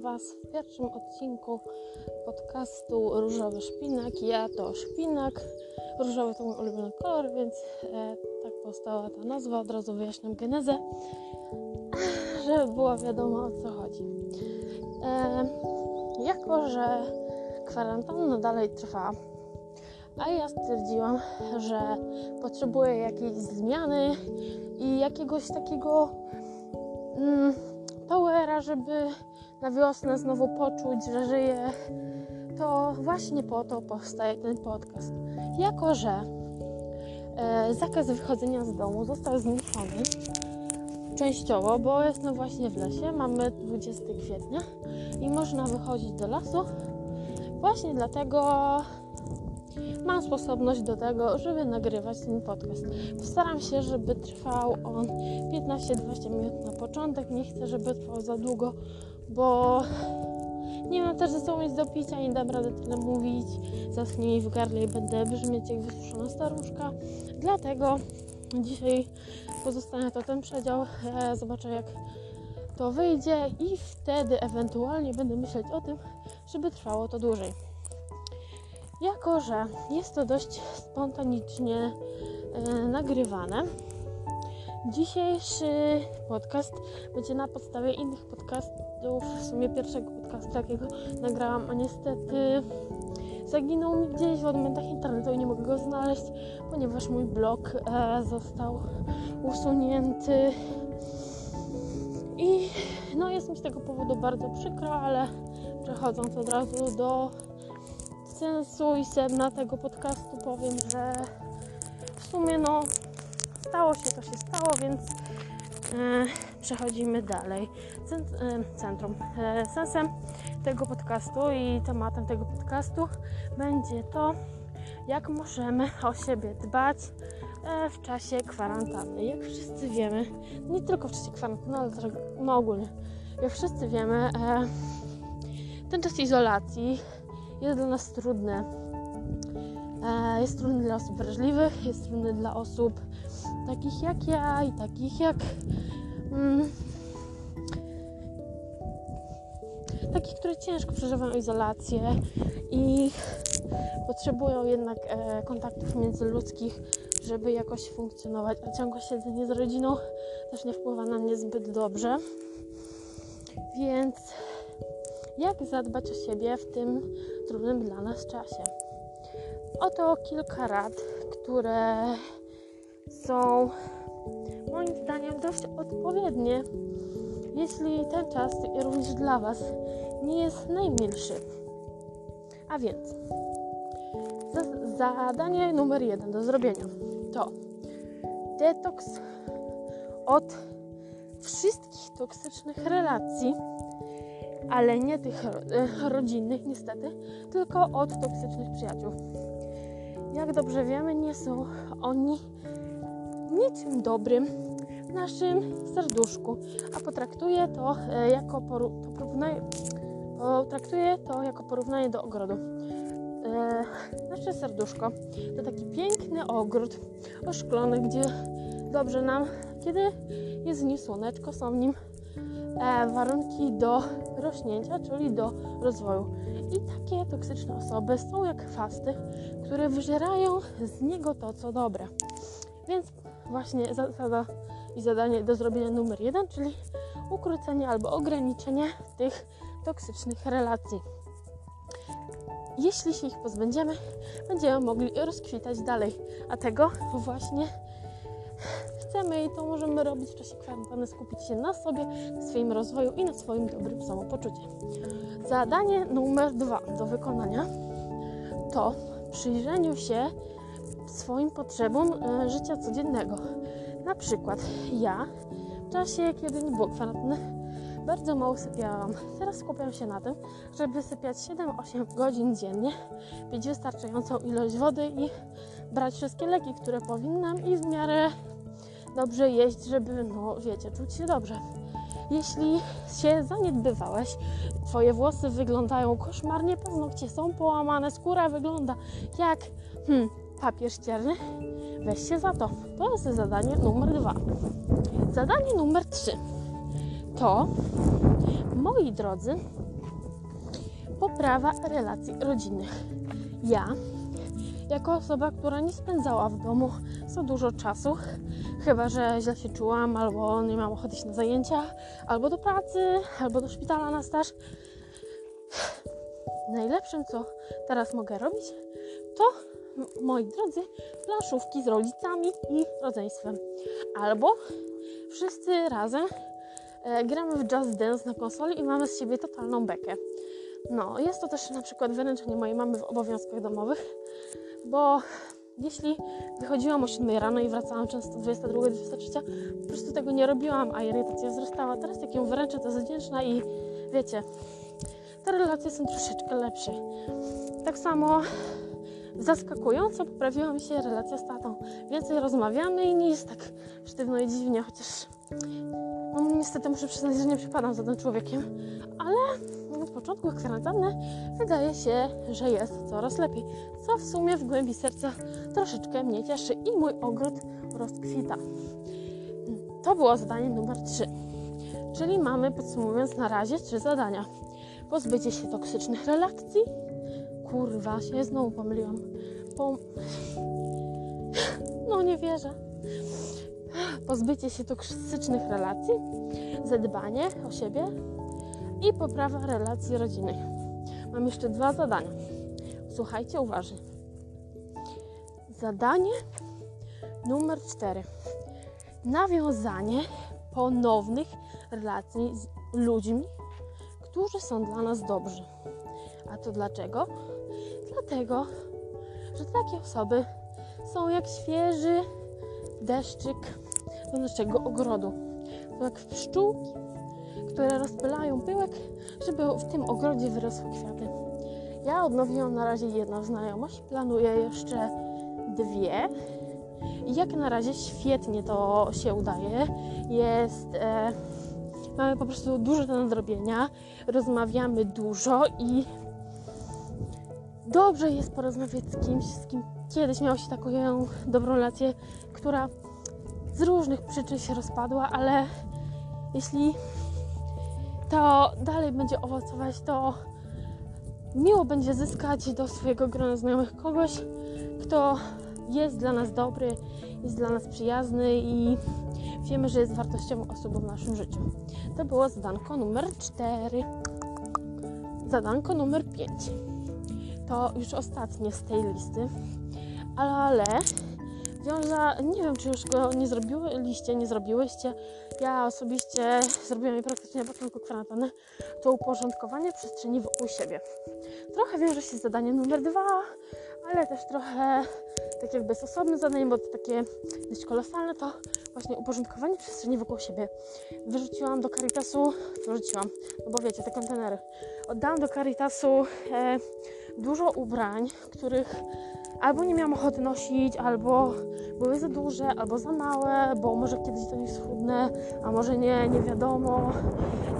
Was w pierwszym odcinku podcastu Różowy Szpinak. Ja to Szpinak. Różowy to mój ulubiony kolor, więc e, tak powstała ta nazwa. Od razu wyjaśniam genezę, żeby było wiadomo o co chodzi. E, jako, że kwarantanna dalej trwa, a ja stwierdziłam, że potrzebuję jakiejś zmiany i jakiegoś takiego mm, powera, żeby na wiosnę znowu poczuć, że żyję, to właśnie po to powstaje ten podcast. Jako, że e, zakaz wychodzenia z domu został zniesiony częściowo, bo jestem właśnie w lesie, mamy 20 kwietnia i można wychodzić do lasu. Właśnie dlatego mam sposobność do tego, żeby nagrywać ten podcast. Postaram się, żeby trwał on 15-20 minut na początek. Nie chcę, żeby trwał za długo, bo nie mam też ze sobą nic do picia, nie dam rady tyle mówić. Zaschnie mi w gardle i będę brzmieć jak wysuszona staruszka. Dlatego dzisiaj pozostanie to ten przedział. Ja zobaczę jak to wyjdzie i wtedy ewentualnie będę myśleć o tym, żeby trwało to dłużej. Jako, że jest to dość spontanicznie e, nagrywane, dzisiejszy podcast będzie na podstawie innych podcastów. W sumie pierwszego podcastu takiego nagrałam, a niestety zaginął mi gdzieś w odmętach internetu i nie mogę go znaleźć, ponieważ mój blog e, został usunięty. I no jest mi z tego powodu bardzo przykro, ale przechodząc od razu do sensu i sedna tego podcastu powiem, że w sumie no stało się to się stało, więc e, przechodzimy dalej. E, centrum. E, sensem tego podcastu i tematem tego podcastu będzie to, jak możemy o siebie dbać w czasie kwarantanny. Jak wszyscy wiemy, nie tylko w czasie kwarantanny, ale też no ogólnie, jak wszyscy wiemy, ten czas izolacji jest dla nas trudny. Jest trudny dla osób wrażliwych, jest trudny dla osób takich jak ja i takich jak. Mm, takich, które ciężko przeżywają izolację i potrzebują jednak e, kontaktów międzyludzkich, żeby jakoś funkcjonować, a ciągłe siedzenie z rodziną też nie wpływa na mnie zbyt dobrze. Więc jak zadbać o siebie w tym trudnym dla nas czasie? Oto kilka rad, które są moim zdaniem dość odpowiednie, jeśli ten czas również dla Was nie jest najmilszy. A więc zadanie numer jeden do zrobienia to detoks od wszystkich toksycznych relacji ale nie tych e, rodzinnych niestety, tylko od toksycznych przyjaciół. Jak dobrze wiemy, nie są oni niczym dobrym w naszym serduszku, a potraktuję to e, jako porównanie, potraktuję to jako porównanie do ogrodu. E, nasze serduszko to taki piękny ogród oszklony, gdzie dobrze nam, kiedy jest w nim słoneczko, są w nim e, warunki do rośnięcia, czyli do rozwoju. I takie toksyczne osoby są jak chwasty, które wyżerają z niego to, co dobre. Więc właśnie zasada i zadanie do zrobienia numer jeden, czyli ukrócenie albo ograniczenie tych toksycznych relacji. Jeśli się ich pozbędziemy, będziemy mogli rozkwitać dalej, a tego właśnie chcemy i to możemy robić w czasie kwarantanny, skupić się na sobie, na swoim rozwoju i na swoim dobrym samopoczuciu. Zadanie numer dwa do wykonania to przyjrzeniu się swoim potrzebom e, życia codziennego. Na przykład ja w czasie, kiedy nie było kwarantanny, bardzo mało sypiałam. Teraz skupiam się na tym, żeby sypiać 7-8 godzin dziennie, pić wystarczającą ilość wody i brać wszystkie leki, które powinnam i w miarę dobrze jeść, żeby, no wiecie, czuć się dobrze. Jeśli się zaniedbywałeś, twoje włosy wyglądają koszmarnie, paznokcie są połamane, skóra wygląda jak hmm, papier ścierny, weź się za to. To jest zadanie numer dwa. Zadanie numer trzy to, moi drodzy, poprawa relacji rodzinnych. Ja, jako osoba, która nie spędzała w domu za dużo czasu, chyba że źle się czułam, albo nie miałam ochoty iść na zajęcia, albo do pracy, albo do szpitala na staż. Najlepszym, co teraz mogę robić, to moi drodzy, planszówki z rodzicami i rodzeństwem. Albo wszyscy razem e, gramy w Just Dance na konsoli i mamy z siebie totalną bekę. No, jest to też na przykład wyręczenie mojej mamy w obowiązkach domowych, bo jeśli wychodziłam o 7 rano i wracałam często 22, 23, po prostu tego nie robiłam, a irytacja wzrastała. Teraz jak ją wyręczę, to jest wdzięczna i wiecie, te relacje są troszeczkę lepsze. Tak samo zaskakująco poprawiła mi się relacja z tatą. Więcej rozmawiamy i nie jest tak sztywno i dziwnie, chociaż no, niestety muszę przyznać, że nie przypadam za tym człowiekiem, ale na początku kwarantanny wydaje się, że jest coraz lepiej, co w sumie w głębi serca troszeczkę mnie cieszy i mój ogród rozkwita. To było zadanie numer 3. Czyli mamy, podsumowując na razie, trzy zadania. Pozbycie się toksycznych relacji. Kurwa, się znowu pomyliłam. Po... No nie wierzę. Pozbycie się toksycznych relacji, zadbanie o siebie i poprawa relacji rodzinnych. Mam jeszcze dwa zadania. Słuchajcie uważnie. Zadanie numer cztery. Nawiązanie ponownych relacji z ludźmi, którzy są dla nas dobrzy. A to dlaczego? Dlatego, że takie osoby są jak świeży deszczyk do naszego ogrodu. To jak pszczółki, które rozpylają pyłek, żeby w tym ogrodzie wyrosły kwiaty. Ja odnowiłam na razie jedną znajomość, planuję jeszcze dwie. I jak na razie świetnie to się udaje. Jest. E, mamy po prostu dużo do nadrobienia, rozmawiamy dużo i dobrze jest porozmawiać z kimś, z kim kiedyś miało się taką dobrą relację, która z różnych przyczyn się rozpadła, ale jeśli to dalej będzie owocować, to miło będzie zyskać do swojego grona znajomych kogoś, kto jest dla nas dobry, jest dla nas przyjazny i wiemy, że jest wartościową osobą w naszym życiu. To było zadanko numer 4. Zadanko numer 5. To już ostatnie z tej listy, ale wiąza, nie wiem czy już go nie zrobiłyście, nie zrobiłyście. Ja osobiście zrobiłam je praktycznie na początku kwarantanny. To uporządkowanie przestrzeni wokół siebie. Trochę wiąże się z zadaniem numer dwa, ale też trochę tak jakby z osobnym zadaniem, bo to takie dość kolosalne, to właśnie uporządkowanie przestrzeni wokół siebie. Wyrzuciłam do Caritasu, wyrzuciłam, no bo wiecie, te kontenery. Oddałam do Caritasu e, dużo ubrań, których albo nie miałam ochoty nosić, albo były za duże, albo za małe, bo może kiedyś to nie schudnę, a może nie, nie wiadomo.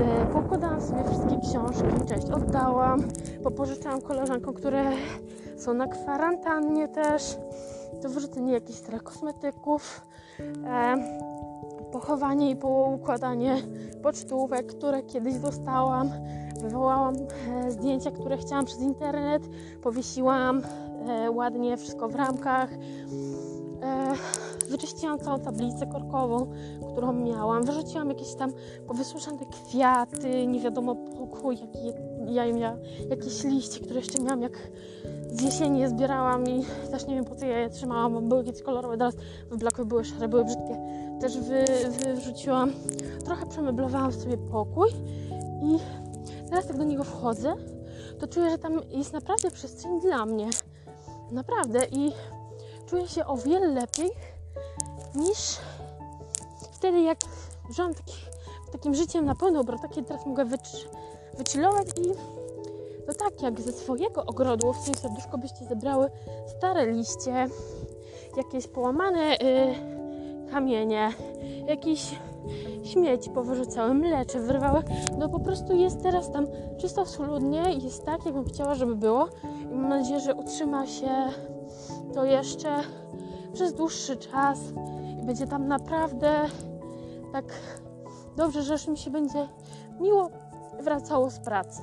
E, pokładałam sobie wszystkie książki, część oddałam, popożyczałam koleżankom, które są na kwarantannie też, to wyrzucenie jakichś starych kosmetyków, e, pochowanie i poukładanie pocztówek, które kiedyś dostałam, wywołałam e, zdjęcia, które chciałam przez internet, powiesiłam e, ładnie, wszystko w ramkach. E, wyczyściłam całą tablicę korkową, którą miałam. Wyrzuciłam jakieś tam powysuszane kwiaty, nie wiadomo pokój, jaki ja miałam, jakieś liście, które jeszcze miałam, jak z jesieni je zbierałam i też nie wiem po co ja je trzymałam, były jakieś kolorowe, teraz wyblakły, były szare, były brzydkie. Też wy, wyrzuciłam, trochę przemeblowałam sobie pokój i teraz jak do niego wchodzę, to czuję, że tam jest naprawdę przestrzeń dla mnie. Naprawdę. I czuję się o wiele lepiej niż wtedy, jak żyłam taki, takim życiem na pełny obrot, takie teraz mogę wycz, wychillować i to tak jak ze swojego ogrodu, w swoim serduszko byście zebrały stare liście, jakieś połamane y, kamienie, jakieś śmieci powyrzucały, mlecze wyrwały, no po prostu jest teraz tam czysto schludnie jest tak, jakbym chciała, żeby było. I mam nadzieję, że utrzyma się to jeszcze przez dłuższy czas. I będzie tam naprawdę tak dobrze, że już mi się będzie miło wracało z pracy.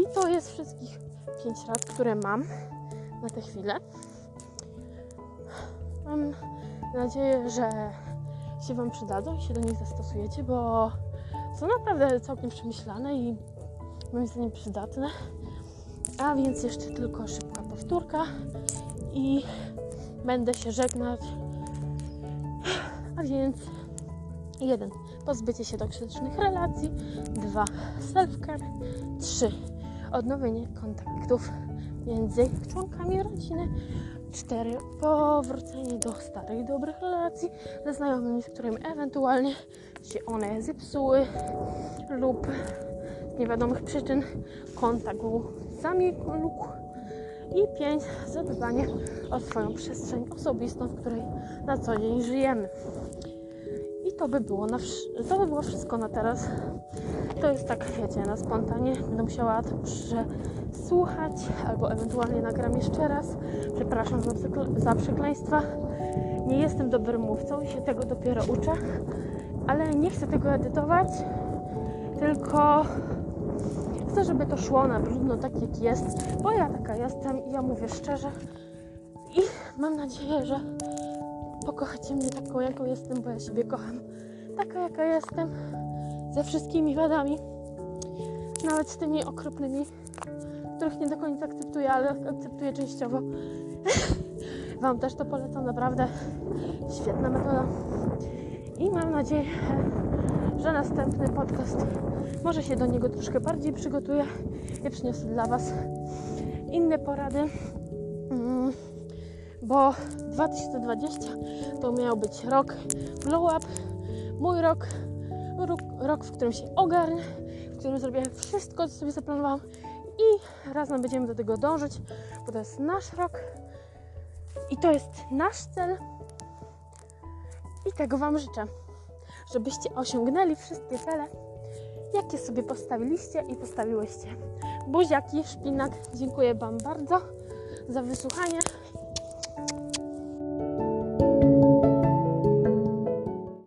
I to jest wszystkich 5 rad, które mam na tę chwilę. Mam nadzieję, że się Wam przydadzą i się do nich zastosujecie, bo są naprawdę całkiem przemyślane i moim zdaniem przydatne. A więc jeszcze tylko szybka powtórka i będę się żegnać. A więc jeden Pozbycie się toksycznych relacji. dwa Self-care. trzy Odnowienie kontaktów między członkami rodziny. 4. Powrócenie do starych, dobrych relacji ze znajomymi, z którymi ewentualnie się one zepsuły lub z niewiadomych przyczyn kontakt był zamilkł. I 5. Zadbanie o swoją przestrzeń osobistą, w której na co dzień żyjemy. To by było, na to by było wszystko na teraz. To jest tak, wiecie, na spontanie. Będę musiała to przesłuchać albo ewentualnie nagram jeszcze raz. Przepraszam za, za przekleństwa. Nie jestem dobrym mówcą i się tego dopiero uczę, ale nie chcę tego edytować, tylko chcę, żeby to szło na brudno tak jak jest, bo ja taka jestem i ja mówię szczerze i mam nadzieję, że pokochacie mnie taką, jaką jestem, bo ja siebie kocham. Taka, jaka jestem, ze wszystkimi wadami, nawet z tymi okropnymi, których nie do końca akceptuję, ale akceptuję częściowo. Wam też to polecam, naprawdę świetna metoda. I mam nadzieję, że następny podcast może się do niego troszkę bardziej przygotuję i przyniosę dla Was inne porady. Bo 2020 to miał być rok glow up, mój rok, rok, rok w którym się ogarnę, w którym zrobię wszystko, co sobie zaplanowałam i razem będziemy do tego dążyć, bo to jest nasz rok i to jest nasz cel. I tego Wam życzę, żebyście osiągnęli wszystkie cele, jakie sobie postawiliście i postawiłyście. Buziaki, szpinak, dziękuję Wam bardzo za wysłuchanie